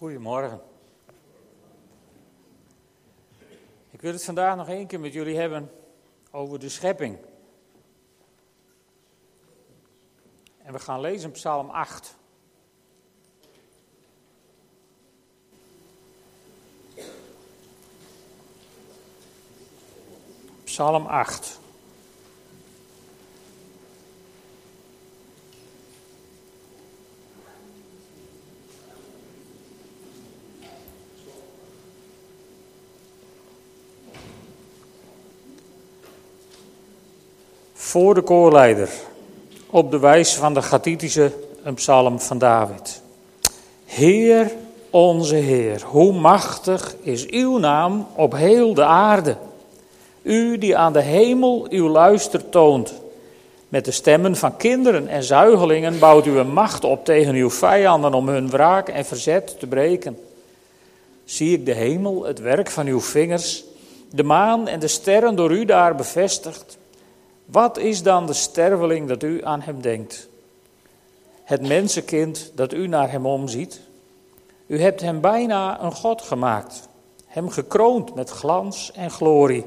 Goedemorgen. Ik wil het vandaag nog één keer met jullie hebben over de schepping. En we gaan lezen Psalm 8. Psalm 8. Voor de koorleider, op de wijze van de Gathitische een psalm van David. Heer, onze Heer, hoe machtig is uw naam op heel de aarde. U die aan de hemel uw luister toont. Met de stemmen van kinderen en zuigelingen bouwt u een macht op tegen uw vijanden om hun wraak en verzet te breken. Zie ik de hemel, het werk van uw vingers, de maan en de sterren door u daar bevestigd. Wat is dan de sterveling dat u aan hem denkt? Het mensenkind dat u naar hem omziet? U hebt hem bijna een God gemaakt, hem gekroond met glans en glorie,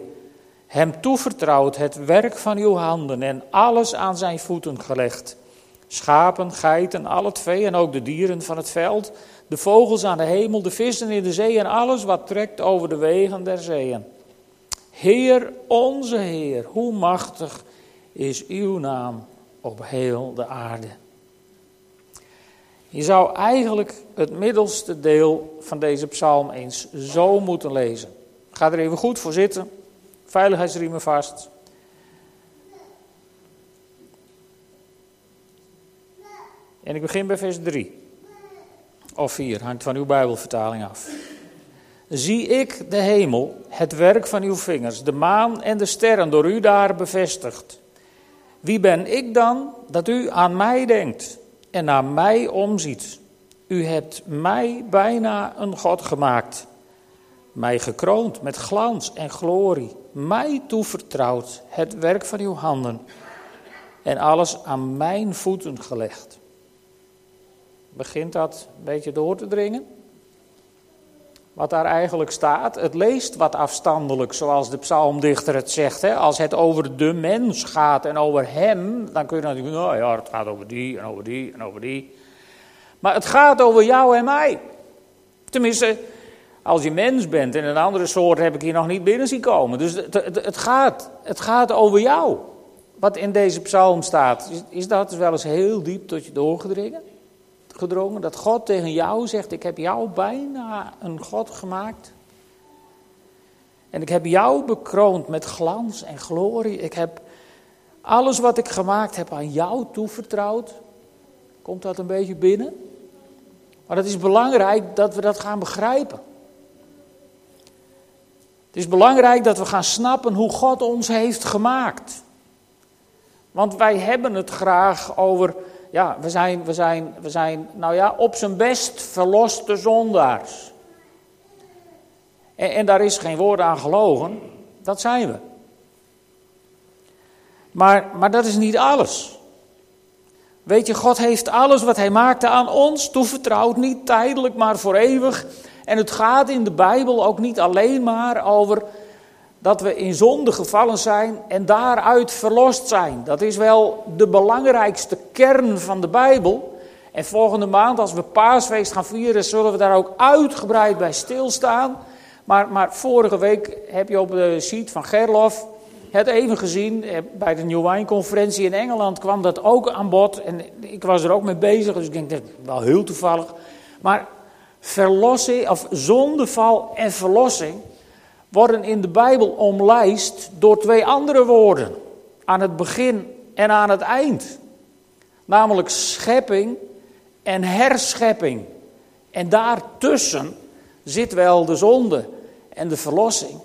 hem toevertrouwd het werk van uw handen en alles aan zijn voeten gelegd. Schapen, geiten, al het vee en ook de dieren van het veld, de vogels aan de hemel, de vissen in de zee en alles wat trekt over de wegen der zeeën. Heer, onze Heer, hoe machtig is uw naam op heel de aarde. Je zou eigenlijk het middelste deel van deze psalm eens zo moeten lezen. Ga er even goed voor zitten, veiligheidsriemen vast. En ik begin bij vers 3. Of 4, hangt van uw Bijbelvertaling af. Zie ik de hemel, het werk van uw vingers, de maan en de sterren door u daar bevestigd. Wie ben ik dan dat u aan mij denkt en naar mij omziet? U hebt mij bijna een God gemaakt, mij gekroond met glans en glorie, mij toevertrouwd het werk van uw handen en alles aan mijn voeten gelegd. Begint dat een beetje door te dringen? Wat daar eigenlijk staat. Het leest wat afstandelijk, zoals de psalmdichter het zegt. Hè? Als het over de mens gaat en over hem, dan kun je natuurlijk, nou ja, het gaat over die en over die en over die. Maar het gaat over jou en mij. Tenminste, als je mens bent en een andere soort heb ik hier nog niet binnen zien komen. Dus het, het, gaat, het gaat over jou. Wat in deze psalm staat, is, is dat wel eens heel diep tot je doorgedringen? Gedrongen dat God tegen jou zegt: Ik heb jou bijna een God gemaakt. En ik heb jou bekroond met glans en glorie. Ik heb alles wat ik gemaakt heb aan jou toevertrouwd. Komt dat een beetje binnen? Maar het is belangrijk dat we dat gaan begrijpen. Het is belangrijk dat we gaan snappen hoe God ons heeft gemaakt. Want wij hebben het graag over ja, we zijn, we zijn, we zijn, nou ja, op zijn best verloste zondaars. En, en daar is geen woord aan gelogen, dat zijn we. Maar, maar dat is niet alles. Weet je, God heeft alles wat Hij maakte aan ons toevertrouwd, niet tijdelijk, maar voor eeuwig. En het gaat in de Bijbel ook niet alleen maar over dat we in zonde gevallen zijn en daaruit verlost zijn. Dat is wel de belangrijkste kern van de Bijbel. En volgende maand, als we paasfeest gaan vieren, zullen we daar ook uitgebreid bij stilstaan. Maar, maar vorige week heb je op de sheet van Gerlof het even gezien. Eh, bij de New Wine Conferentie in Engeland kwam dat ook aan bod. En ik was er ook mee bezig, dus ik denk dat wel heel toevallig. Maar verlossing, of zondeval en verlossing worden in de Bijbel omlijst door twee andere woorden. Aan het begin en aan het eind. Namelijk schepping en herschepping. En daartussen zit wel de zonde en de verlossing.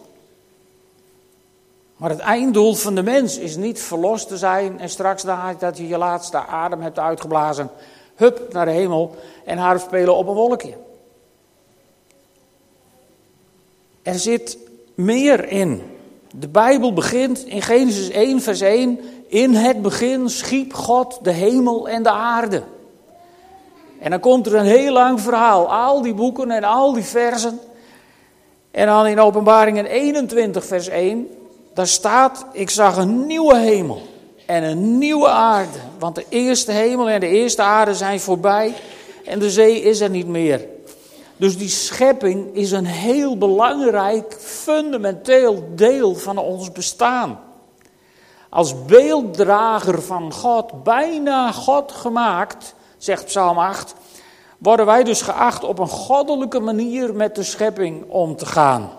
Maar het einddoel van de mens is niet verlost te zijn en straks dat je je laatste adem hebt uitgeblazen, hup naar de hemel en harp spelen op een wolkje. Er zit meer in. De Bijbel begint in Genesis 1, vers 1. In het begin schiep God de hemel en de aarde. En dan komt er een heel lang verhaal, al die boeken en al die versen. En dan in Openbaringen 21, vers 1, daar staat: Ik zag een nieuwe hemel en een nieuwe aarde. Want de eerste hemel en de eerste aarde zijn voorbij en de zee is er niet meer. Dus die schepping is een heel belangrijk, fundamenteel deel van ons bestaan. Als beelddrager van God, bijna God gemaakt, zegt Psalm 8, worden wij dus geacht op een goddelijke manier met de schepping om te gaan.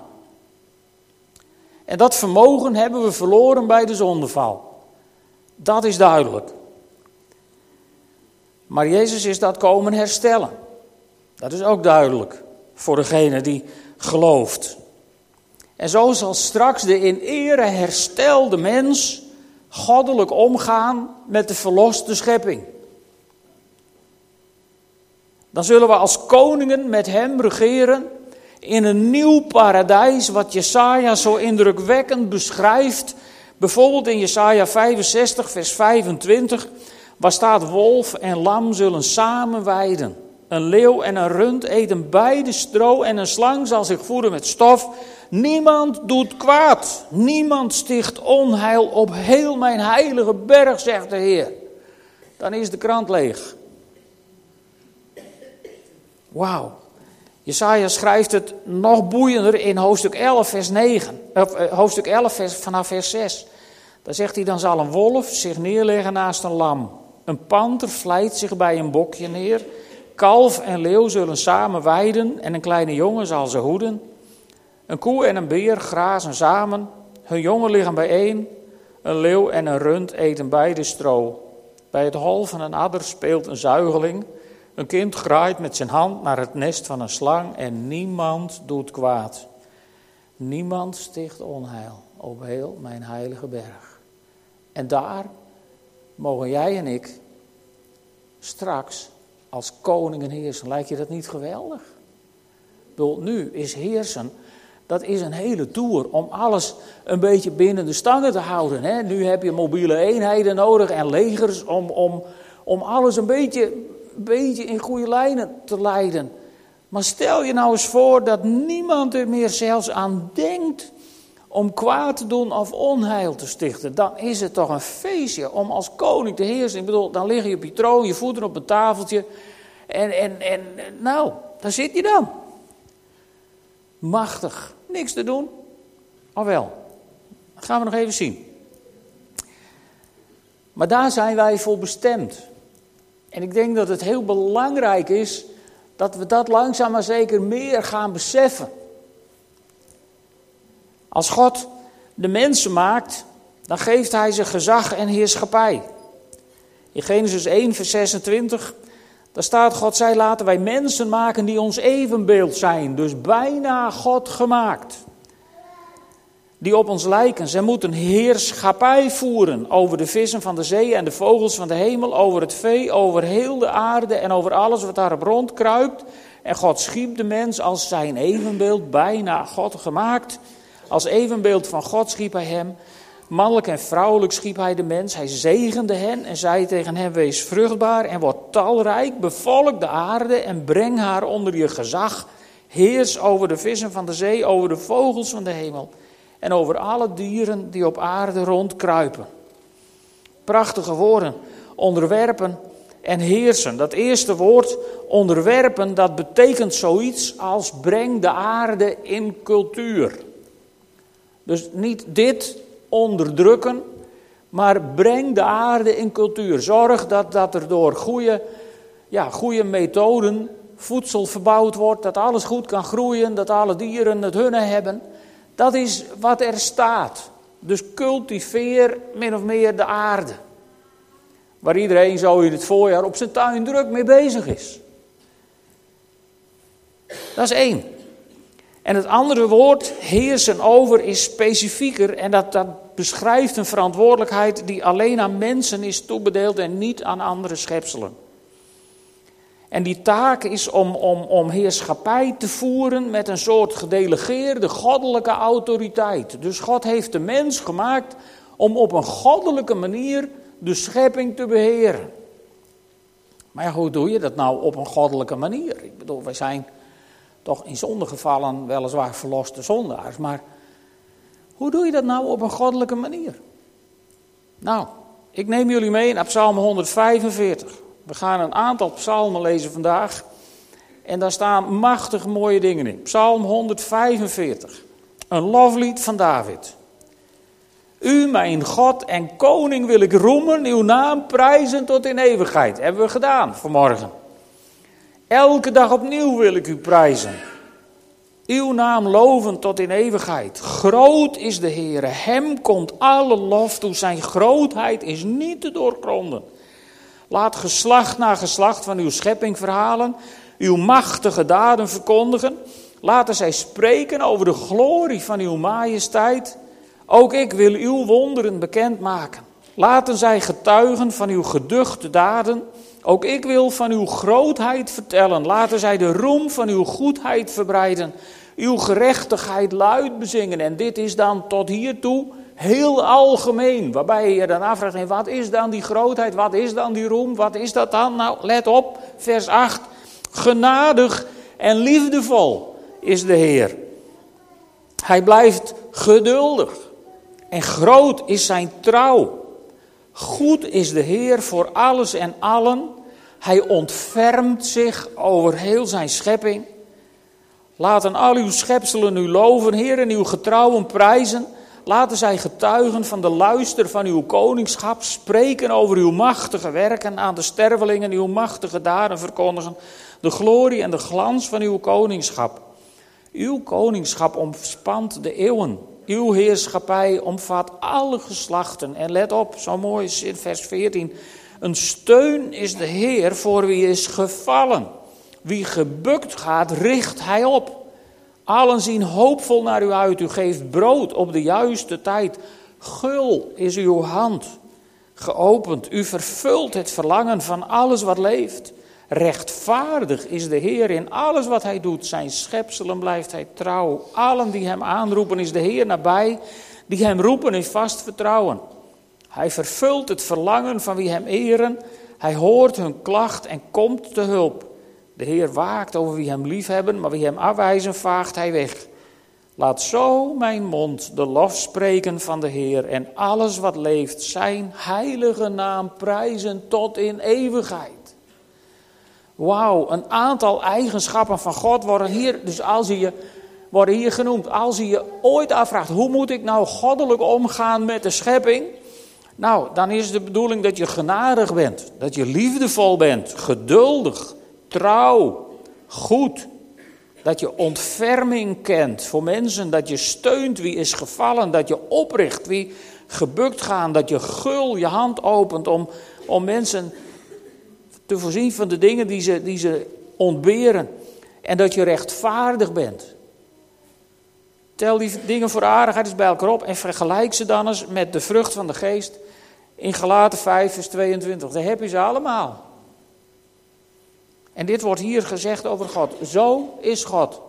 En dat vermogen hebben we verloren bij de zondeval. Dat is duidelijk. Maar Jezus is dat komen herstellen. Dat is ook duidelijk voor degene die gelooft. En zo zal straks de in ere herstelde mens goddelijk omgaan met de verloste schepping. Dan zullen we als koningen met hem regeren in een nieuw paradijs, wat Jesaja zo indrukwekkend beschrijft. Bijvoorbeeld in Jesaja 65, vers 25, waar staat: Wolf en lam zullen samen weiden. Een leeuw en een rund eten beide stro en een slang zal zich voeden met stof. Niemand doet kwaad, niemand sticht onheil op heel mijn heilige berg, zegt de Heer. Dan is de krant leeg. Wauw. Jesaja schrijft het nog boeiender in hoofdstuk 11, vers 9. Of, eh, hoofdstuk 11, vers, vanaf vers 6. Daar zegt hij, dan zal een wolf zich neerleggen naast een lam. Een panter vlijt zich bij een bokje neer. Kalf en leeuw zullen samen weiden en een kleine jongen zal ze hoeden. Een koe en een beer grazen samen. Hun jongen liggen bijeen. Een leeuw en een rund eten beide stro. Bij het hol van een adder speelt een zuigeling. Een kind graait met zijn hand naar het nest van een slang en niemand doet kwaad. Niemand sticht onheil op heel mijn heilige berg. En daar mogen jij en ik straks als koningen heersen. Lijkt je dat niet geweldig? Bedoel, nu is heersen, dat is een hele tour om alles een beetje binnen de stangen te houden. Hè? Nu heb je mobiele eenheden nodig en legers om, om, om alles een beetje beetje in goede lijnen te leiden. Maar stel je nou eens voor dat niemand er meer zelfs aan denkt om kwaad te doen of onheil te stichten. Dan is het toch een feestje om als koning te heersen. Ik bedoel, dan lig je op je troon, je voeten op een tafeltje. En, en, en nou, daar zit je dan. Machtig. Niks te doen. Of wel? Dat gaan we nog even zien. Maar daar zijn wij voor bestemd. En ik denk dat het heel belangrijk is dat we dat langzaam maar zeker meer gaan beseffen. Als God de mensen maakt, dan geeft hij ze gezag en heerschappij. In Genesis 1, vers 26, daar staat: God zei: laten wij mensen maken die ons evenbeeld zijn. Dus bijna God gemaakt die op ons lijken. Zij moeten heerschappij voeren over de vissen van de zee en de vogels van de hemel, over het vee, over heel de aarde en over alles wat daarop rondkruipt. En God schiep de mens als zijn evenbeeld, bijna God gemaakt. Als evenbeeld van God schiep hij hem. Mannelijk en vrouwelijk schiep hij de mens. Hij zegende hen en zei tegen hem: Wees vruchtbaar en word talrijk. Bevolk de aarde en breng haar onder je gezag. Heers over de vissen van de zee, over de vogels van de hemel en over alle dieren die op aarde rondkruipen. Prachtige woorden, onderwerpen en heersen. Dat eerste woord, onderwerpen, dat betekent zoiets als breng de aarde in cultuur. Dus niet dit onderdrukken, maar breng de aarde in cultuur. Zorg dat, dat er door goede, ja, goede methoden voedsel verbouwd wordt, dat alles goed kan groeien, dat alle dieren het hunne hebben. Dat is wat er staat. Dus cultiveer min of meer de aarde. Waar iedereen zo in het voorjaar op zijn tuin druk mee bezig is. Dat is één. En het andere woord, heersen over, is specifieker. En dat, beschrijft een verantwoordelijkheid die alleen aan mensen is toebedeeld en niet aan andere schepselen. En die taak is om, om, om heerschappij te voeren met een soort gedelegeerde goddelijke autoriteit. Dus God heeft de mens gemaakt om op een goddelijke manier de schepping te beheren. Maar hoe doe je dat nou op een goddelijke manier? Ik bedoel, wij zijn toch in zondegevallen weliswaar verloste zondaars, maar hoe doe je dat nou op een goddelijke manier? Nou, ik neem jullie mee naar Psalm 145. We gaan een aantal psalmen lezen vandaag. En daar staan machtig mooie dingen in. Psalm 145. Een loflied van David. U, mijn God en koning, wil ik roemen, uw naam prijzen tot in eeuwigheid. Hebben we gedaan vanmorgen. Elke dag opnieuw wil ik u prijzen. Uw naam loven tot in eeuwigheid. Groot is de Heer, hem komt alle lof toe. Zijn grootheid is niet te doorgronden. Laat geslacht na geslacht van uw schepping verhalen, uw machtige daden verkondigen. Laten zij spreken over de glorie van uw majesteit. Ook ik wil uw wonderen bekendmaken. Laten zij getuigen van uw geduchte daden. Ook ik wil van uw grootheid vertellen. Laten zij de roem van uw goedheid verbreiden. Uw gerechtigheid luid bezingen. En dit is dan tot hiertoe heel algemeen. Waarbij je dan afvraagt: wat is dan die grootheid? Wat is dan die roem? Wat is dat dan? Nou, let op, vers 8. Genadig en liefdevol is de Heer. Hij blijft geduldig. En groot is zijn trouw. Goed is de Heer voor alles en allen. Hij ontfermt zich over heel zijn schepping. Laten al uw schepselen u loven, Heer, en uw getrouwen prijzen. Laten zij getuigen van de luister van uw koningschap, spreken over uw machtige werken, aan de stervelingen uw machtige daden verkondigen, de glorie en de glans van uw koningschap. Uw koningschap omspant de eeuwen. Uw heerschappij omvat alle geslachten. En let op, zo mooi is in vers 14. Een steun is de Heer voor wie is gevallen. Wie gebukt gaat, richt hij op. Allen zien hoopvol naar u uit. U geeft brood op de juiste tijd. Gul is uw hand geopend. U vervult het verlangen van alles wat leeft. Rechtvaardig is de Heer in alles wat hij doet. Zijn schepselen blijft hij trouw. Allen die hem aanroepen is de Heer nabij. Die hem roepen in vast vertrouwen. Hij vervult het verlangen van wie hem eren. Hij hoort hun klacht en komt te hulp. De Heer waakt over wie hem liefhebben, maar wie hem afwijzen, vaagt hij weg. Laat zo mijn mond de lof spreken van de Heer en alles wat leeft zijn heilige naam prijzen tot in eeuwigheid. Wauw, een aantal eigenschappen van God worden hier, dus als je, worden hier genoemd. Als je je ooit afvraagt, hoe moet ik nou goddelijk omgaan met de schepping? Nou, dan is de bedoeling dat je genadig bent, dat je liefdevol bent, geduldig, trouw, goed. Dat je ontferming kent voor mensen, dat je steunt wie is gevallen, dat je opricht wie gebukt gaan, dat je gul je hand opent om, om mensen te voorzien van de dingen die ze, die ze ontberen. En dat je rechtvaardig bent. Tel die dingen voor aardigheid eens bij elkaar op en vergelijk ze dan eens met de vrucht van de geest in Galaten 5, vers 22. Daar heb je ze allemaal. En dit wordt hier gezegd over God. Zo is God.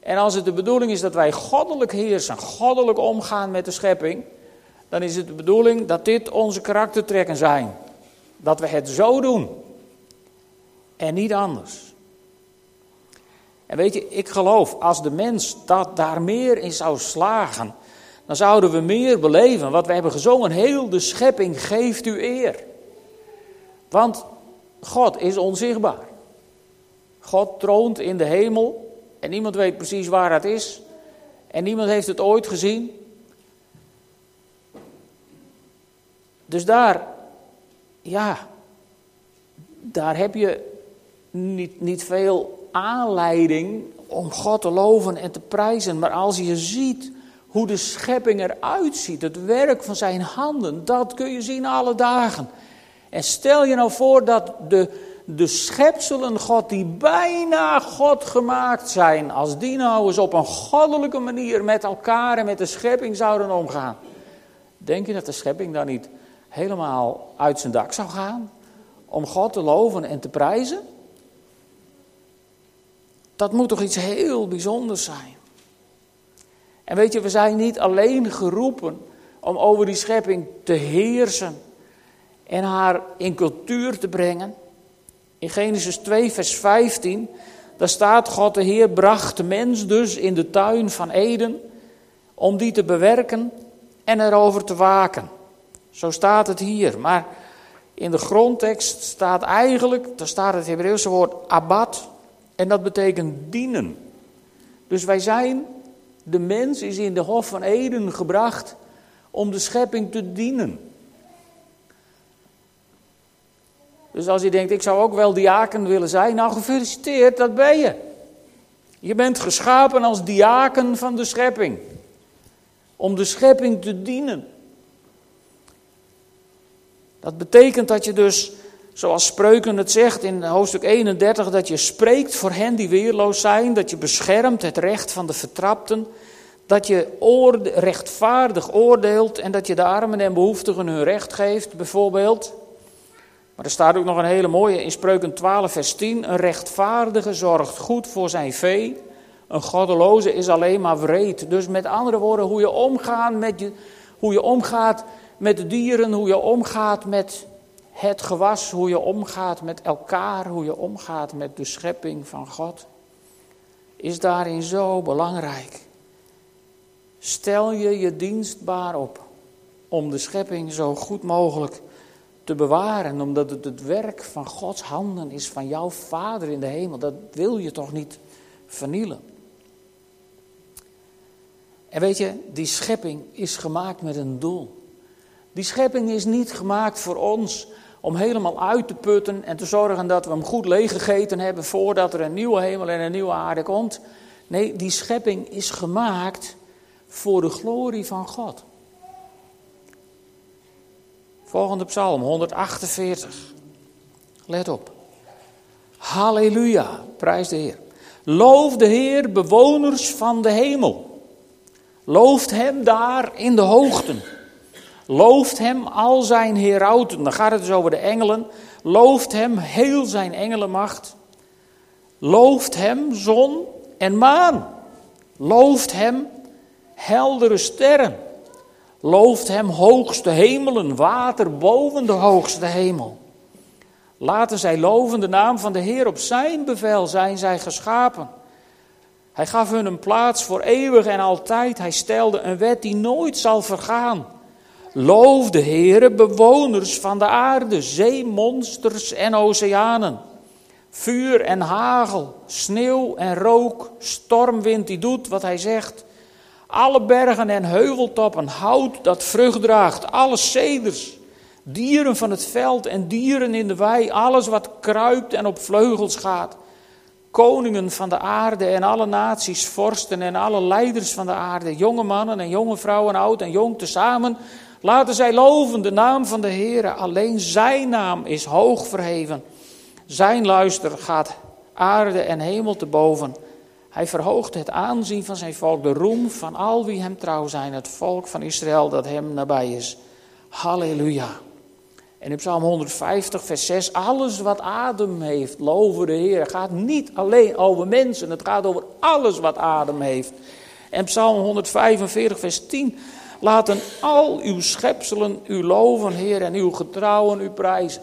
En als het de bedoeling is dat wij goddelijk heersen, goddelijk omgaan met de schepping, dan is het de bedoeling dat dit onze karaktertrekken zijn. Dat we het zo doen en niet anders. En weet je, ik geloof, als de mens dat daar meer in zou slagen, dan zouden we meer beleven. Wat we hebben gezongen, heel de schepping geeft u eer. Want God is onzichtbaar. God troont in de hemel en niemand weet precies waar dat is. En niemand heeft het ooit gezien. Dus daar, ja, daar heb je niet, niet veel aanleiding om God te loven en te prijzen. Maar als je ziet hoe de schepping eruit ziet, het werk van zijn handen, dat kun je zien alle dagen. En stel je nou voor dat de, de schepselen God die bijna God gemaakt zijn, als die nou eens op een goddelijke manier met elkaar en met de schepping zouden omgaan. Denk je dat de schepping dan niet helemaal uit zijn dak zou gaan? Om God te loven en te prijzen? Dat moet toch iets heel bijzonders zijn. En weet je, we zijn niet alleen geroepen om over die schepping te heersen en haar in cultuur te brengen. In Genesis 2, vers 15, daar staat God de Heer bracht de mens dus in de tuin van Eden om die te bewerken en erover te waken. Zo staat het hier. Maar in de grondtekst staat eigenlijk, daar staat het Hebreeuwse woord abad en dat betekent dienen. Dus wij zijn, de mens is in de Hof van Eden gebracht om de schepping te dienen. Dus als je denkt, ik zou ook wel diaken willen zijn, nou gefeliciteerd, dat ben je. Je bent geschapen als diaken van de schepping. Om de schepping te dienen. Dat betekent dat je dus, zoals Spreuken het zegt in hoofdstuk 31, dat je spreekt voor hen die weerloos zijn, dat je beschermt het recht van de vertrapten, dat je oorde, rechtvaardig oordeelt en dat je de armen en behoeftigen hun recht geeft, bijvoorbeeld. Maar er staat ook nog een hele mooie in Spreuken 12, vers 10. Een rechtvaardige zorgt goed voor zijn vee. Een goddeloze is alleen maar wreed. Dus met andere woorden, hoe je, omgaat met je, hoe je omgaat met de dieren, hoe je omgaat met het gewas, hoe je omgaat met elkaar, hoe je omgaat met de schepping van God, is daarin zo belangrijk. Stel je je dienstbaar op om de schepping zo goed mogelijk te bewaren, omdat het het werk van Gods handen is, van jouw Vader in de hemel. Dat wil je toch niet vernielen. En weet je, die schepping is gemaakt met een doel. Die schepping is niet gemaakt voor ons om helemaal uit te putten en te zorgen dat we hem goed leeggegeten hebben voordat er een nieuwe hemel en een nieuwe aarde komt. Nee, die schepping is gemaakt voor de glorie van God. Volgende psalm, 148. Let op. Halleluja, prijs de Heer. Loof de Heer, bewoners van de hemel. Looft Hem daar in de hoogten. Looft Hem al zijn herauten. Dan gaat het dus over de engelen. Looft Hem heel zijn engelenmacht. Looft Hem zon en maan. Looft Hem heldere sterren. Looft hem hoogste hemelen, water boven de hoogste hemel. Laten zij loven de naam van de Heer, op zijn bevel zijn zij geschapen. Hij gaf hun een plaats voor eeuwig en altijd. Hij stelde een wet die nooit zal vergaan. Loof de Heere, bewoners van de aarde, zeemonsters en oceanen. Vuur en hagel, sneeuw en rook, stormwind die doet wat hij zegt. Alle bergen en heuveltoppen, hout dat vrucht draagt, alle ceders, dieren van het veld en dieren in de wei, alles wat kruipt en op vleugels gaat. Koningen van de aarde en alle naties, vorsten en alle leiders van de aarde, jonge mannen en jonge vrouwen, oud en jong tezamen, laten zij loven de naam van de Heer. Alleen zijn naam is hoog verheven. Zijn luister gaat aarde en hemel te boven. Hij verhoogt het aanzien van zijn volk, de roem van al wie hem trouw zijn, het volk van Israël dat hem nabij is. Halleluja. En in Psalm 150, vers 6, alles wat adem heeft, loven de Heer. Gaat niet alleen over mensen, het gaat over alles wat adem heeft. En Psalm 145, vers 10, laten al uw schepselen u loven, Heer, en uw getrouwen u prijzen.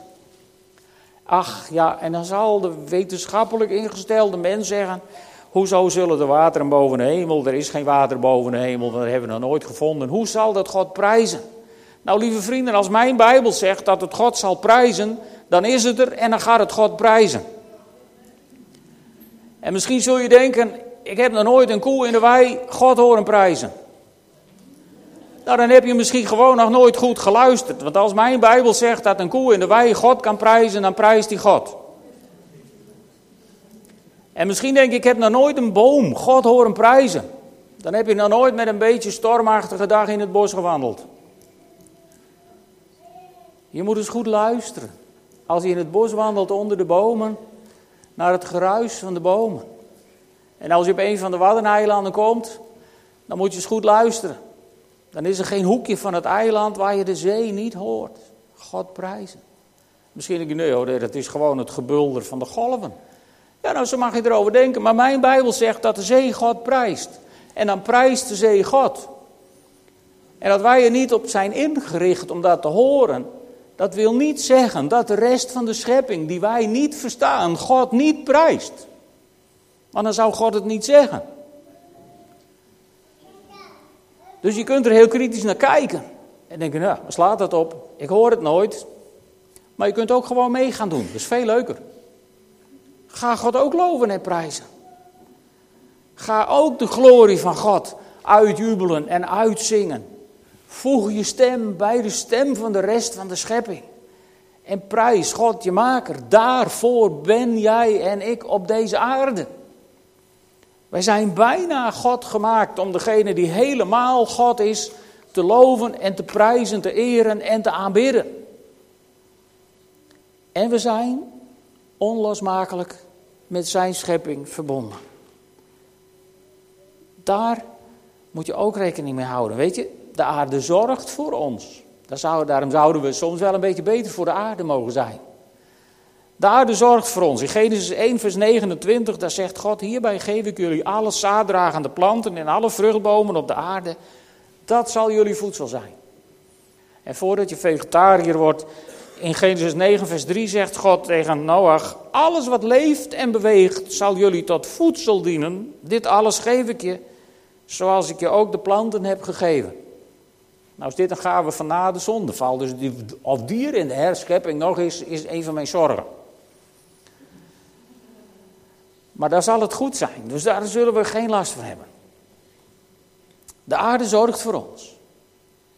Ach ja, en dan zal de wetenschappelijk ingestelde mens zeggen, Hoezo zullen de wateren boven de hemel? Er is geen water boven de hemel, dat hebben we nog nooit gevonden. Hoe zal dat God prijzen? Nou, lieve vrienden, als mijn Bijbel zegt dat het God zal prijzen, dan is het er en dan gaat het God prijzen. En misschien zul je denken, ik heb nog nooit een koe in de wei God horen prijzen. Nou, dan heb je misschien gewoon nog nooit goed geluisterd. Want als mijn Bijbel zegt dat een koe in de wei God kan prijzen, dan prijst hij God. En misschien denk ik, ik heb nog nooit een boom God horen prijzen. Dan heb je nog nooit met een beetje stormachtige dag in het bos gewandeld. Je moet eens goed luisteren. Als je in het bos wandelt onder de bomen, naar het geruis van de bomen. En als je op een van de Waddeneilanden komt, dan moet je eens goed luisteren. Dan is er geen hoekje van het eiland waar je de zee niet hoort. God prijzen. Misschien denk je, nee hoor, dat is gewoon het gebulder van de golven. Ja, nou, zo mag je erover denken. Maar mijn Bijbel zegt dat de zee God prijst. En dan prijst de zee God. En dat wij er niet op zijn ingericht om dat te horen. Dat wil niet zeggen dat de rest van de schepping die wij niet verstaan, God niet prijst. Want dan zou God het niet zeggen. Dus je kunt er heel kritisch naar kijken. En denken, nou, slaat dat op? Ik hoor het nooit. Maar je kunt ook gewoon mee gaan doen. Dat is veel leuker. Ga God ook loven en prijzen. Ga ook de glorie van God uitjubelen en uitzingen. Voeg je stem bij de stem van de rest van de schepping. En prijs God je maker. Daarvoor ben jij en ik op deze aarde. Wij zijn bijna God gemaakt om degene die helemaal God is te loven en te prijzen, te eren en te aanbidden. En we zijn onlosmakelijk met zijn schepping verbonden. Daar moet je ook rekening mee houden. Weet je, de aarde zorgt voor ons. Daarom zouden we soms wel een beetje beter voor de aarde mogen zijn. De aarde zorgt voor ons. In Genesis 1, vers 29, daar zegt God: Hierbij geef ik jullie alle zaaddragende planten en alle vruchtbomen op de aarde. Dat zal jullie voedsel zijn. En voordat je vegetariër wordt, in Genesis 9, vers 3 zegt God tegen Noach: Alles wat leeft en beweegt zal jullie tot voedsel dienen. Dit alles geef ik je, zoals ik je ook de planten heb gegeven. Nou is dit een gave van na de zondeval. Dus die, of dier in de herschepping nog eens is een van mijn zorgen. Maar daar zal het goed zijn. Dus daar zullen we geen last van hebben. De aarde zorgt voor ons.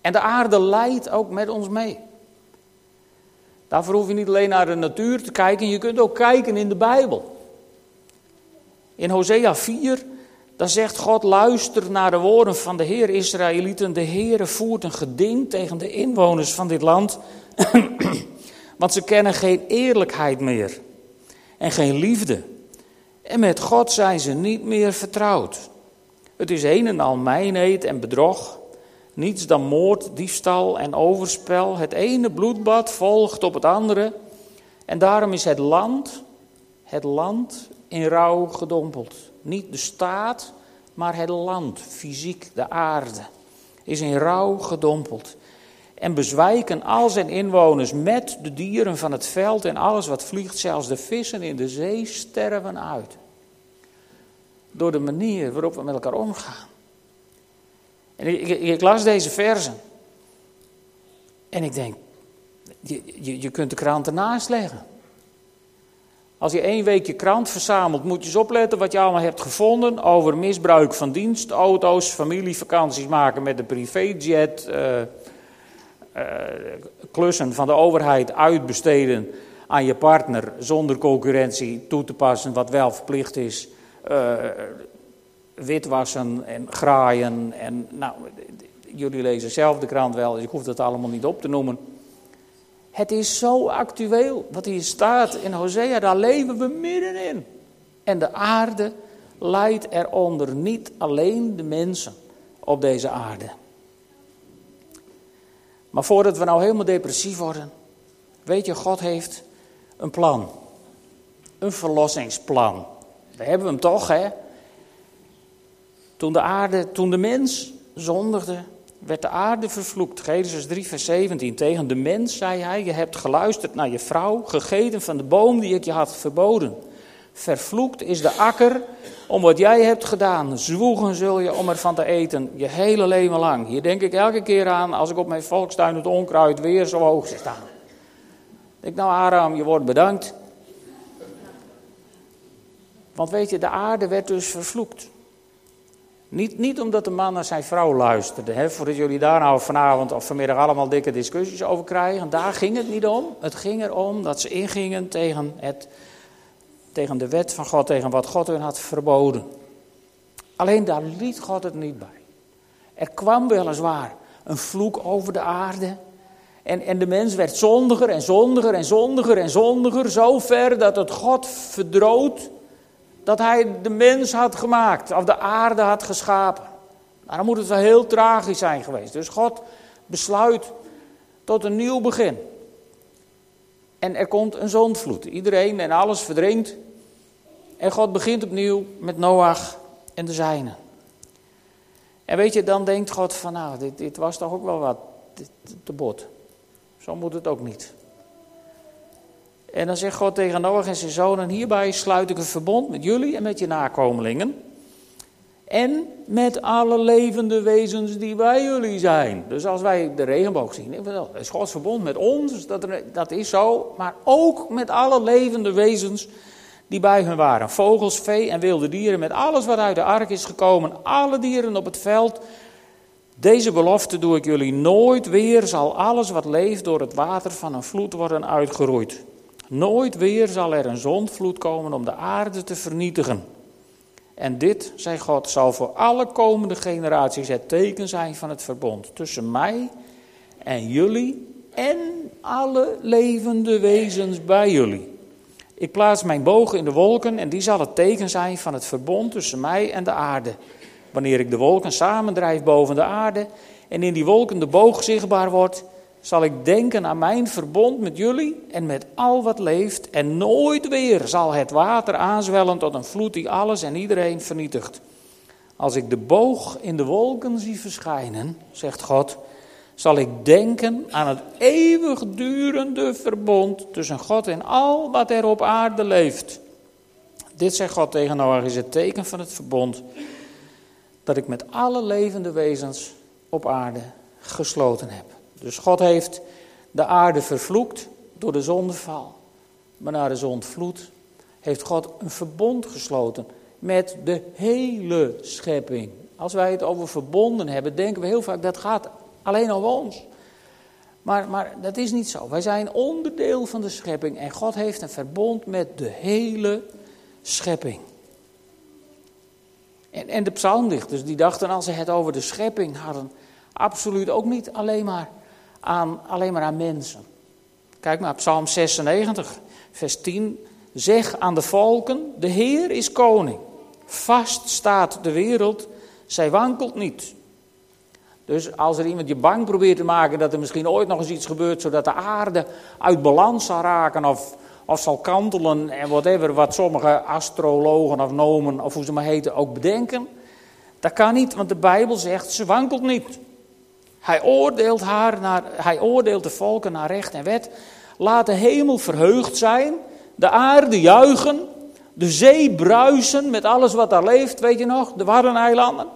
En de aarde leidt ook met ons mee. Daarvoor hoef je niet alleen naar de natuur te kijken, je kunt ook kijken in de Bijbel. In Hosea 4, dan zegt God, luister naar de woorden van de Heer Israëlieten. De Heere voert een geding tegen de inwoners van dit land, want ze kennen geen eerlijkheid meer en geen liefde. En met God zijn ze niet meer vertrouwd. Het is een en al mijnheid en bedrog. Niets dan moord, diefstal en overspel. Het ene bloedbad volgt op het andere. En daarom is het land, het land in rouw gedompeld. Niet de staat, maar het land, fysiek, de aarde, is in rouw gedompeld. En bezwijken al zijn inwoners met de dieren van het veld en alles wat vliegt, zelfs de vissen in de zee sterven uit. Door de manier waarop we met elkaar omgaan. En ik, ik, las deze versen. En ik denk, je, je, kunt de krant ernaast leggen. Als je één week je krant verzamelt, moet je eens opletten wat je allemaal hebt gevonden over misbruik van dienstauto's, familievakanties maken met de privéjet, uh, klussen van de overheid uitbesteden aan je partner zonder concurrentie toe te passen, wat wel verplicht is. Uh, witwassen en graaien. En, nou, jullie lezen zelf de krant wel, dus ik hoef dat allemaal niet op te noemen. Het is zo actueel wat hier staat in Hosea, daar leven we middenin. En de aarde leidt eronder, niet alleen de mensen op deze aarde. Maar voordat we nou helemaal depressief worden, weet je, God heeft een plan. Een verlossingsplan. Daar hebben we hem toch, hè? Toen de aarde, toen de mens zondigde, werd de aarde vervloekt. Genesis 3, vers 17. Tegen de mens zei hij: Je hebt geluisterd naar je vrouw, gegeten van de boom die ik je had verboden. Vervloekt is de akker om wat jij hebt gedaan. Zwoegen zul je om ervan te eten, je hele leven lang. Hier denk ik elke keer aan als ik op mijn volkstuin het onkruid weer zo hoog zie staan. Ik nou Aram, je wordt bedankt. Want weet je, de aarde werd dus vervloekt. Niet, niet omdat de man naar zijn vrouw luisterde, hè, voordat jullie daar nou vanavond of vanmiddag allemaal dikke discussies over krijgen. Daar ging het niet om. Het ging erom dat ze ingingen tegen, het, tegen de wet van God, tegen wat God hun had verboden. Alleen daar liet God het niet bij. Er kwam weliswaar een vloek over de aarde. En, en de mens werd zondiger en zondiger en zondiger en zondiger. Zo ver dat het God verdroot dat hij de mens had gemaakt, of de aarde had geschapen. Dan moet het wel heel tragisch zijn geweest. Dus God besluit tot een nieuw begin. En er komt een zondvloed. Iedereen en alles verdrinkt. En God begint opnieuw met Noach en de zijnen. En weet je, dan denkt God van nou, dit, dit was toch ook wel wat te bot. Zo moet het ook niet. En dan zegt God tegen Noach en zijn zonen: Hierbij sluit ik een verbond met jullie en met je nakomelingen. En met alle levende wezens die bij jullie zijn. Dus als wij de regenboog zien, is Gods verbond met ons, dat, dat is zo. Maar ook met alle levende wezens die bij hun waren. Vogels, vee en wilde dieren, met alles wat uit de ark is gekomen. Alle dieren op het veld. Deze belofte doe ik jullie nooit weer, zal alles wat leeft door het water van een vloed worden uitgeroeid. Nooit weer zal er een zondvloed komen om de aarde te vernietigen. En dit, zei God, zal voor alle komende generaties het teken zijn van het verbond tussen mij en jullie en alle levende wezens bij jullie. Ik plaats mijn boog in de wolken en die zal het teken zijn van het verbond tussen mij en de aarde. Wanneer ik de wolken samendrijf boven de aarde en in die wolken de boog zichtbaar wordt, zal ik denken aan mijn verbond met jullie en met al wat leeft. En nooit weer zal het water aanzwellen tot een vloed die alles en iedereen vernietigt. Als ik de boog in de wolken zie verschijnen, zegt God, zal ik denken aan het eeuwigdurende verbond tussen God en al wat er op aarde leeft. Dit zegt God tegen Noach is het teken van het verbond dat ik met alle levende wezens op aarde gesloten heb. Dus God heeft de aarde vervloekt door de zondeval. Maar na de zondvloed heeft God een verbond gesloten met de hele schepping. Als wij het over verbonden hebben, denken we heel vaak dat gaat alleen om ons. Maar, maar dat is niet zo. Wij zijn onderdeel van de schepping en God heeft een verbond met de hele schepping. En, en de psalmdichters die dachten als ze het over de schepping hadden, absoluut ook niet alleen maar aan, alleen maar aan mensen. Kijk maar, Psalm 96, vers 10. Zeg aan de volken, de Heer is koning. Vast staat de wereld, zij wankelt niet. Dus als er iemand je bang probeert te maken dat er misschien ooit nog eens iets gebeurt zodat de aarde uit balans zal raken of, of zal kantelen en whatever wat sommige astrologen of nomen of hoe ze maar heten ook bedenken. Dat kan niet, want de Bijbel zegt ze wankelt niet. Hij oordeelt, haar naar, hij oordeelt de volken naar recht en wet. Laat de hemel verheugd zijn, de aarde juichen, de zee bruisen met alles wat daar leeft, weet je nog, de Waddeneilanden.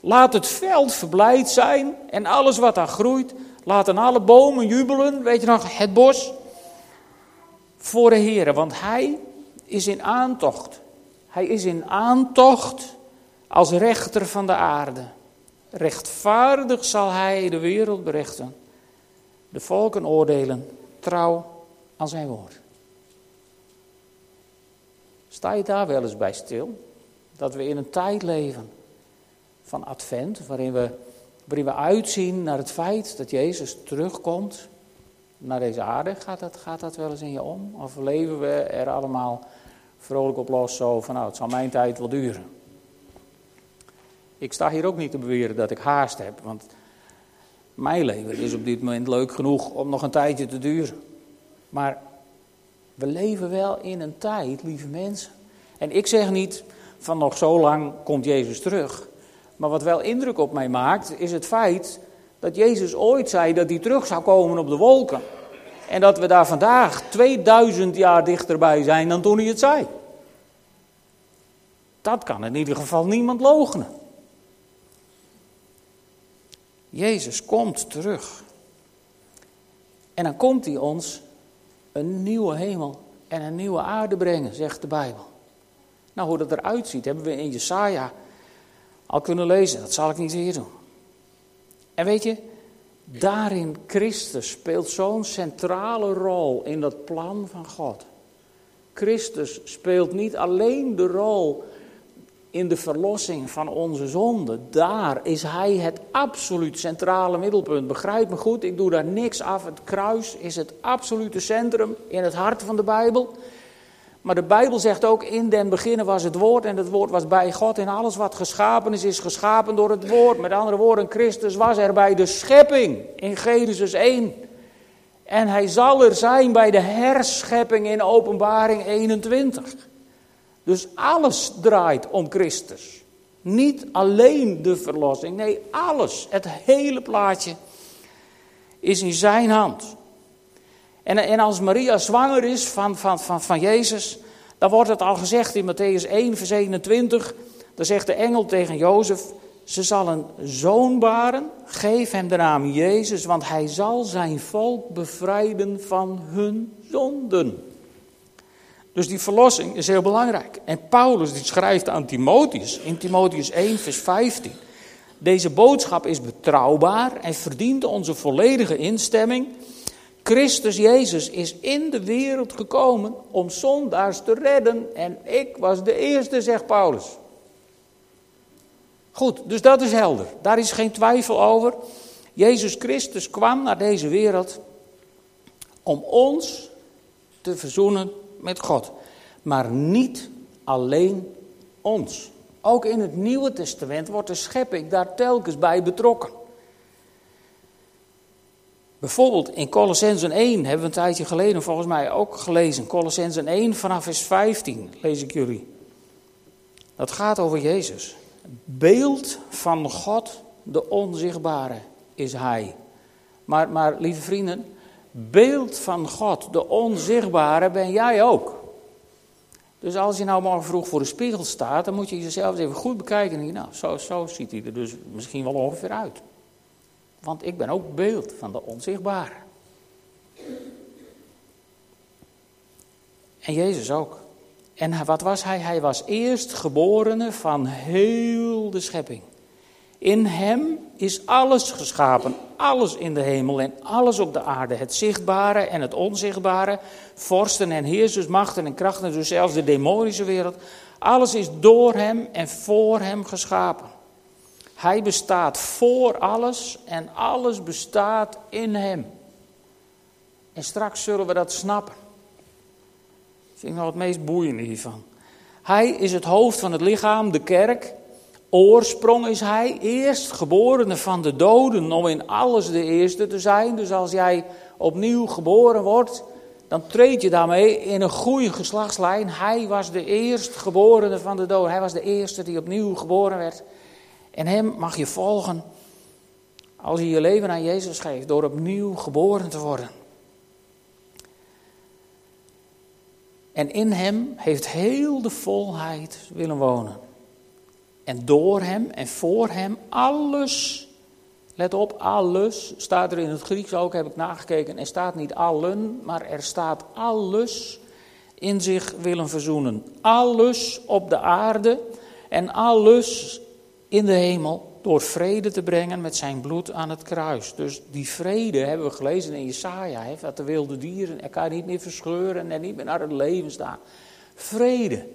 Laat het veld verblijd zijn en alles wat daar groeit. Laten alle bomen jubelen, weet je nog, het bos. Voor de Heer, want Hij is in aantocht. Hij is in aantocht als rechter van de aarde. Rechtvaardig zal hij de wereld berechten, de volken oordelen, trouw aan zijn woord. Sta je daar wel eens bij stil? Dat we in een tijd leven van advent, waarin we, waarin we uitzien naar het feit dat Jezus terugkomt naar deze aarde. Gaat dat, gaat dat wel eens in je om? Of leven we er allemaal vrolijk op los zo van nou, het zal mijn tijd wel duren? Ik sta hier ook niet te beweren dat ik haast heb, want mijn leven is op dit moment leuk genoeg om nog een tijdje te duren. Maar we leven wel in een tijd, lieve mensen. En ik zeg niet van nog zo lang komt Jezus terug. Maar wat wel indruk op mij maakt, is het feit dat Jezus ooit zei dat hij terug zou komen op de wolken. En dat we daar vandaag 2000 jaar dichterbij zijn dan toen hij het zei. Dat kan in ieder geval niemand logenen. Jezus komt terug. En dan komt hij ons een nieuwe hemel en een nieuwe aarde brengen, zegt de Bijbel. Nou, hoe dat eruit ziet, hebben we in Jesaja al kunnen lezen. Dat zal ik niet hier doen. En weet je, daarin Christus speelt zo'n centrale rol in dat plan van God. Christus speelt niet alleen de rol in de verlossing van onze zonde. Daar is Hij het absoluut centrale middelpunt. Begrijp me goed, ik doe daar niks af. Het kruis is het absolute centrum in het hart van de Bijbel. Maar de Bijbel zegt ook, in den beginnen was het woord en het woord was bij God. En alles wat geschapen is, is geschapen door het woord. Met andere woorden, Christus was er bij de schepping in Genesis 1. En hij zal er zijn bij de herschepping in openbaring 21. Dus alles draait om Christus. Niet alleen de verlossing, nee, alles. Het hele plaatje is in zijn hand. En, en als Maria zwanger is van, van, van, van Jezus, dan wordt het al gezegd in Matthäus 1, vers 21. Dan zegt de engel tegen Jozef: Ze zal een zoon baren, geef hem de naam Jezus, want hij zal zijn volk bevrijden van hun zonden. Dus die verlossing is heel belangrijk. En Paulus die schrijft aan Timotheus in Timotheus 1, vers 15. Deze boodschap is betrouwbaar en verdient onze volledige instemming. Christus Jezus is in de wereld gekomen om zondaars te redden en ik was de eerste, zegt Paulus. Goed, dus dat is helder. Daar is geen twijfel over. Jezus Christus kwam naar deze wereld om ons te verzoenen met God. Maar niet alleen ons. Ook in het Nieuwe Testament wordt de schepping daar telkens bij betrokken. Bijvoorbeeld in Colossensen 1 hebben we een tijdje geleden volgens mij ook gelezen. Colossensen 1 vanaf vers 15 lees ik jullie. Dat gaat over Jezus. Beeld van God, de onzichtbare, is Hij. Maar, maar lieve vrienden, beeld van God, de onzichtbare, ben jij ook. Dus als je nou morgen vroeg voor de spiegel staat, dan moet je jezelf even goed bekijken. En je, nou, zo, zo ziet hij er dus misschien wel ongeveer uit. Want ik ben ook beeld van de onzichtbare. En Jezus ook. En wat was hij? Hij was eerstgeborene van heel de schepping. In hem is alles geschapen, alles in de hemel en alles op de aarde. Het zichtbare en het onzichtbare, vorsten en heersers, machten en krachten, dus zelfs de demonische wereld. Alles is door hem en voor hem geschapen. Hij bestaat voor alles en alles bestaat in hem. En straks zullen we dat snappen. Dat vind ik nog het meest boeiende hiervan. Hij is het hoofd van het lichaam, de kerk. Oorsprong is hij, eerst geborene van de doden, om in alles de eerste te zijn. Dus als jij opnieuw geboren wordt, dan treed je daarmee in een goede geslachtslijn. Hij was de eerstgeborene van de doden. Hij was de eerste die opnieuw geboren werd. En hem mag je volgen als je je leven aan Jezus geeft, door opnieuw geboren te worden. En in hem heeft heel de volheid willen wonen. En door hem en voor hem alles, let op, alles, staat er in het Grieks ook, heb ik nagekeken, er staat niet allen, maar er staat alles in zich willen verzoenen. Alles op de aarde en alles in de hemel door vrede te brengen met zijn bloed aan het kruis. Dus die vrede hebben we gelezen in Jesaja, hè, dat de wilde dieren elkaar niet meer verscheuren en niet meer naar het leven staan. Vrede,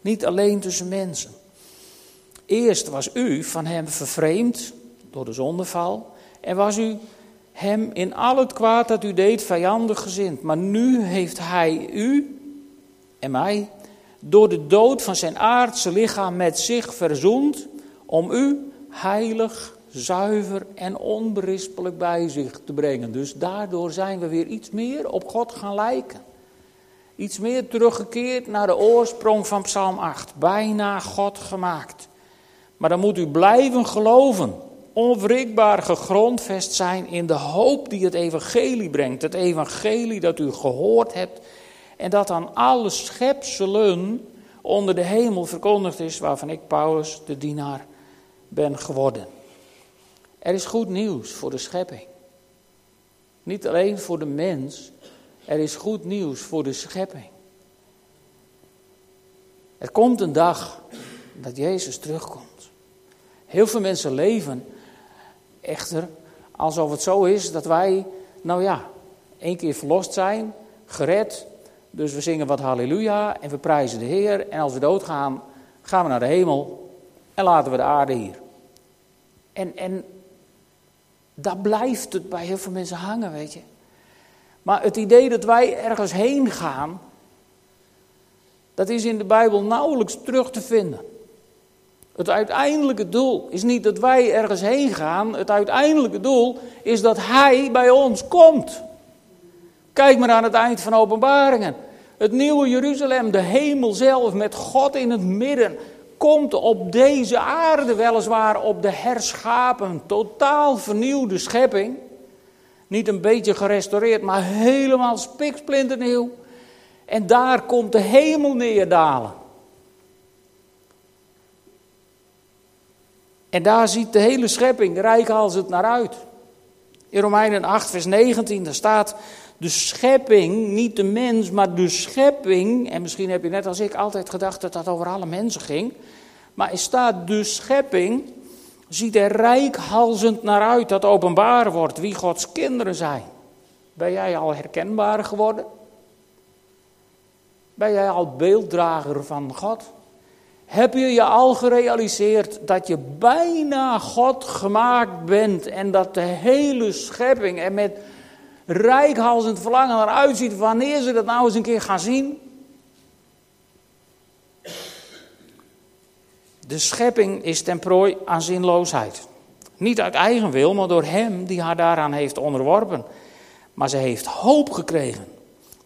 niet alleen tussen mensen. Eerst was u van hem vervreemd door de zondeval en was u hem in al het kwaad dat u deed vijandig gezind. Maar nu heeft hij u en mij door de dood van zijn aardse lichaam met zich verzoend om u heilig, zuiver en onberispelijk bij zich te brengen. Dus daardoor zijn we weer iets meer op God gaan lijken. Iets meer teruggekeerd naar de oorsprong van Psalm 8. Bijna God gemaakt. Maar dan moet u blijven geloven. Onwrikbaar gegrondvest zijn in de hoop die het evangelie brengt. Het evangelie dat u gehoord hebt. En dat aan alle schepselen onder de hemel verkondigd is. Waarvan ik, Paulus, de dienaar ben geworden. Er is goed nieuws voor de schepping. Niet alleen voor de mens, er is goed nieuws voor de schepping. Er komt een dag dat Jezus terugkomt. Heel veel mensen leven echter alsof het zo is dat wij, nou ja, één keer verlost zijn, gered. Dus we zingen wat halleluja en we prijzen de Heer. En als we doodgaan, gaan we naar de hemel en laten we de aarde hier. En, en daar blijft het bij heel veel mensen hangen, weet je. Maar het idee dat wij ergens heen gaan, dat is in de Bijbel nauwelijks terug te vinden. Het uiteindelijke doel is niet dat wij ergens heen gaan. Het uiteindelijke doel is dat Hij bij ons komt. Kijk maar aan het eind van Openbaringen. Het nieuwe Jeruzalem, de hemel zelf met God in het midden komt op deze aarde weliswaar op de herschapen, totaal vernieuwde schepping. Niet een beetje gerestaureerd, maar helemaal spiksplinternieuw. En daar komt de hemel neerdalen. En daar ziet de hele schepping rijk als het naar uit. In Romeinen 8, vers 19, daar staat de schepping, niet de mens, maar de schepping. En misschien heb je net als ik altijd gedacht dat dat over alle mensen ging. Maar er staat de schepping, ziet er rijkhalzend naar uit dat openbaar wordt wie Gods kinderen zijn. Ben jij al herkenbaar geworden? Ben jij al beelddrager van God? Heb je je al gerealiseerd dat je bijna God gemaakt bent en dat de hele schepping er met rijkhalsend verlangen naar uitziet wanneer ze dat nou eens een keer gaan zien? De schepping is ten prooi aan zinloosheid. Niet uit eigen wil, maar door hem die haar daaraan heeft onderworpen. Maar ze heeft hoop gekregen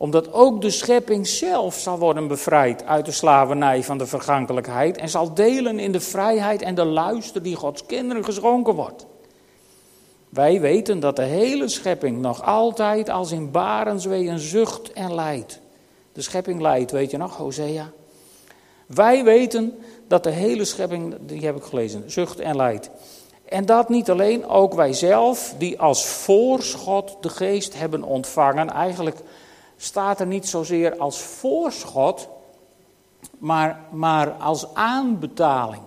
omdat ook de schepping zelf zal worden bevrijd uit de slavernij van de vergankelijkheid en zal delen in de vrijheid en de luister die Gods kinderen geschonken wordt. Wij weten dat de hele schepping nog altijd als in barensweeën zucht en lijdt. De schepping lijdt, weet je nog, Hosea? Wij weten dat de hele schepping, die heb ik gelezen, zucht en lijdt. En dat niet alleen, ook wij zelf, die als voorschot de geest hebben ontvangen, eigenlijk staat er niet zozeer als voorschot, maar, maar als aanbetaling.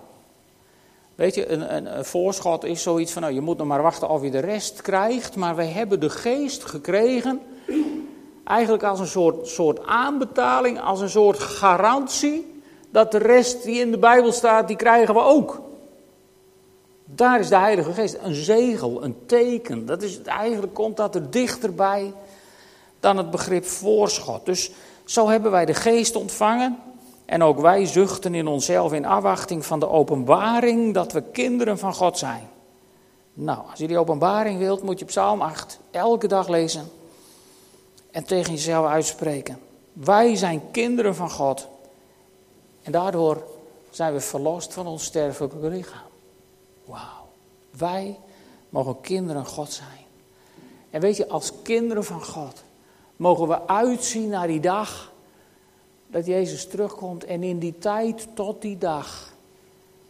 Weet je, een, een, een, voorschot is zoiets van, nou, je moet nog maar wachten of je de rest krijgt, maar wij hebben de geest gekregen, eigenlijk als een soort, soort aanbetaling, als een soort garantie, dat de rest die in de Bijbel staat, die krijgen we ook. Daar is de Heilige Geest, een zegel, een teken. Dat is, eigenlijk komt dat er dichterbij dan het begrip voorschot. Dus zo hebben wij de geest ontvangen. En ook wij zuchten in onszelf in afwachting van de openbaring dat we kinderen van God zijn. Nou, als je die openbaring wilt, moet je Psalm 8 elke dag lezen. En tegen jezelf uitspreken. Wij zijn kinderen van God. En daardoor zijn we verlost van ons sterfelijke lichaam. Wauw. Wij mogen kinderen God zijn. En weet je, als kinderen van God mogen we uitzien naar die dag dat Jezus terugkomt. En in die tijd tot die dag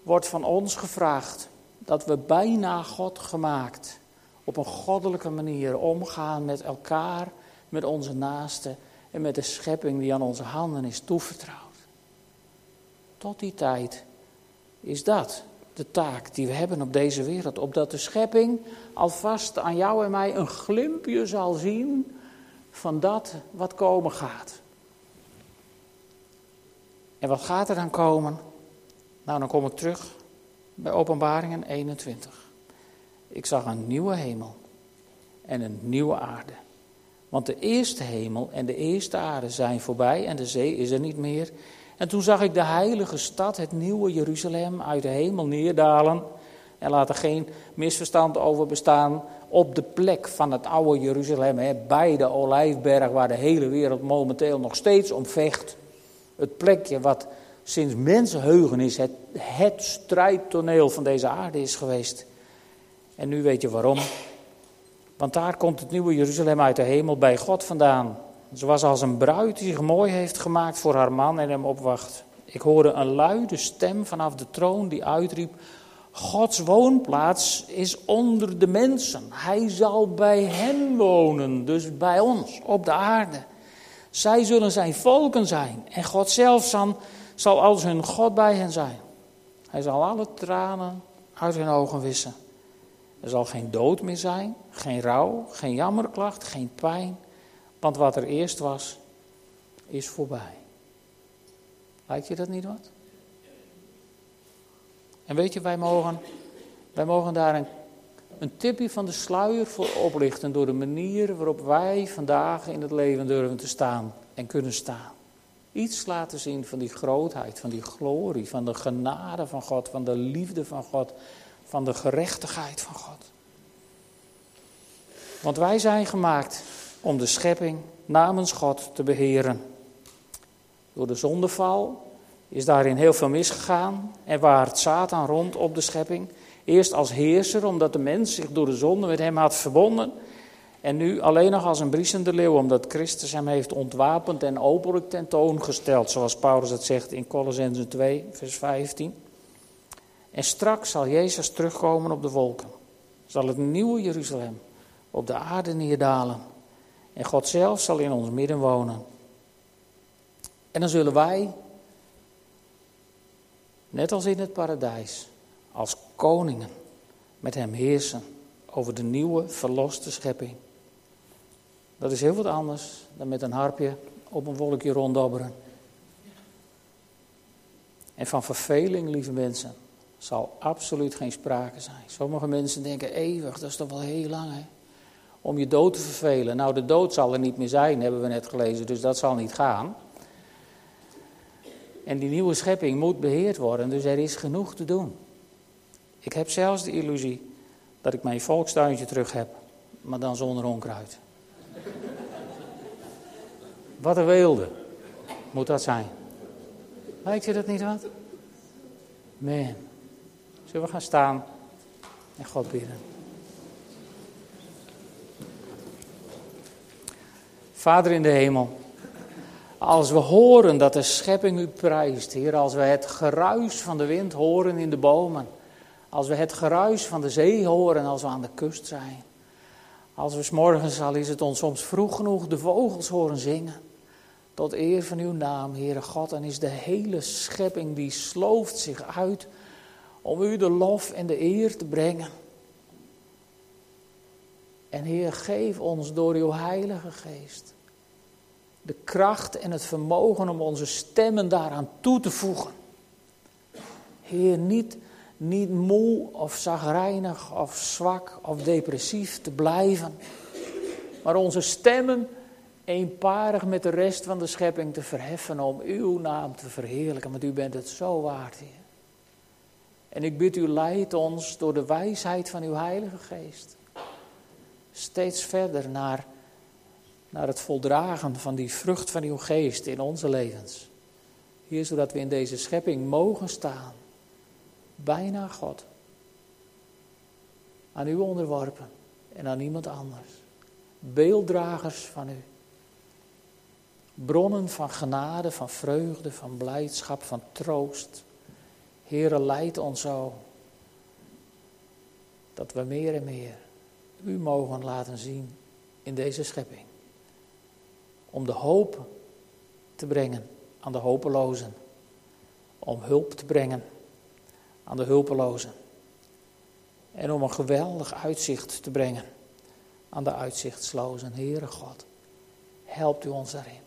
wordt van ons gevraagd dat we bijna God gemaakt op een goddelijke manier omgaan met elkaar, met onze naasten en met de schepping die aan onze handen is toevertrouwd. Tot die tijd is dat de taak die we hebben op deze wereld. Opdat de schepping alvast aan jou en mij een glimpje zal zien van dat wat komen gaat. En wat gaat er dan komen? Nou, dan kom ik terug bij Openbaringen 21. Ik zag een nieuwe hemel en een nieuwe aarde. Want de eerste hemel en de eerste aarde zijn voorbij en de zee is er niet meer. En toen zag ik de heilige stad, het nieuwe Jeruzalem, uit de hemel neerdalen. En laat er geen misverstand over bestaan op de plek van het oude Jeruzalem, hè, bij de Olijfberg, waar de hele wereld momenteel nog steeds om vecht. Het plekje wat sinds mensenheugen is, het, het strijdtoneel van deze aarde is geweest. En nu weet je waarom. Want daar komt het nieuwe Jeruzalem uit de hemel bij God vandaan. Was als een bruid die zich mooi heeft gemaakt voor haar man en hem opwacht. Ik hoorde een luide stem vanaf de troon die uitriep: Gods woonplaats is onder de mensen. Hij zal bij hen wonen, dus bij ons op de aarde. Zij zullen zijn volken zijn en God zelf zal, als hun God bij hen zijn. Hij zal alle tranen uit hun ogen wissen. Er zal geen dood meer zijn, geen rouw, geen jammerklacht, geen pijn. Want wat er eerst was, is voorbij. Lijkt je dat niet wat? En weet je, wij mogen, wij mogen daar een, een tipje van de sluier voor oplichten door de manier waarop wij vandaag in het leven durven te staan en kunnen staan. Iets laten zien van die grootheid, van die glorie, van de genade van God, van de liefde van God, van de gerechtigheid van God. Want wij zijn gemaakt om de schepping namens God te beheren. Door de zondeval is daarin heel veel misgegaan en waart Satan rond op de schepping. Eerst als heerser, omdat de mens zich door de zonde met hem had verbonden. En nu alleen nog als een briesende leeuw, omdat Christus hem heeft ontwapend en openlijk tentoongesteld, zoals Paulus het zegt in Colossense 2, vers 15. En straks zal Jezus terugkomen op de wolken. Zal het nieuwe Jeruzalem op de aarde neerdalen. En God zelf zal in ons midden wonen. En dan zullen wij, net als in het paradijs, als koningen met hem heersen over de nieuwe verloste schepping. Dat is heel wat anders dan met een harpje op een wolkje ronddobberen. En van verveling, lieve mensen, zal absoluut geen sprake zijn. Sommige mensen denken eeuwig, dat is toch wel heel lang hè? Om je dood te vervelen. Nou, de dood zal er niet meer zijn, hebben we net gelezen, dus dat zal niet gaan. En die nieuwe schepping moet beheerd worden, dus er is genoeg te doen. Ik heb zelfs de illusie dat ik mijn volkstuintje terug heb, maar dan zonder onkruid. Wat een weelde moet dat zijn. Lijkt je dat niet wat? Man. Zullen we gaan staan en God bidden? Vader in de hemel, als we horen dat de schepping u prijst, Heer, als we het geruis van de wind horen in de bomen, als we het geruis van de zee horen als we aan de kust zijn, als we s morgens, al is het ons soms vroeg genoeg, de vogels horen zingen, tot eer van uw naam, Heere God, en is de hele schepping die slooft zich uit om u de lof en de eer te brengen. En Heer, geef ons door uw Heilige Geest de kracht en het vermogen om onze stemmen daaraan toe te voegen. Heer, niet, niet moe of zagrijnig of zwak of depressief te blijven, maar onze stemmen eenparig met de rest van de schepping te verheffen om uw naam te verheerlijken, want u bent het zo waard, Heer. En ik bid u, leid ons door de wijsheid van uw Heilige Geest steeds verder naar naar het voldragen van die vrucht van uw geest in onze levens. Hier, zodat we in deze schepping mogen staan, bijna God, aan u onderworpen en aan niemand anders. Beelddragers van u. Bronnen van genade, van vreugde, van blijdschap, van troost. Heere, leid ons zo. Dat we meer en meer u mogen laten zien in deze schepping om de hoop te brengen aan de hopelozen. Om hulp te brengen aan de hulpelozen. En om een geweldig uitzicht te brengen aan de uitzichtslozen. Heere God, helpt u ons daarin.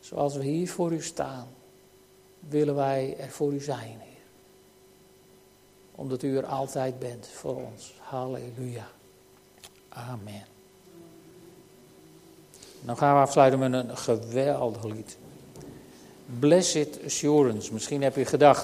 Zoals we hier voor u staan, willen wij er voor u zijn, Heer. Omdat u er altijd bent voor ons. Halleluja. Amen. Dan gaan we afsluiten met een geweldig lied. Blessed Assurance. Misschien heb je gedacht,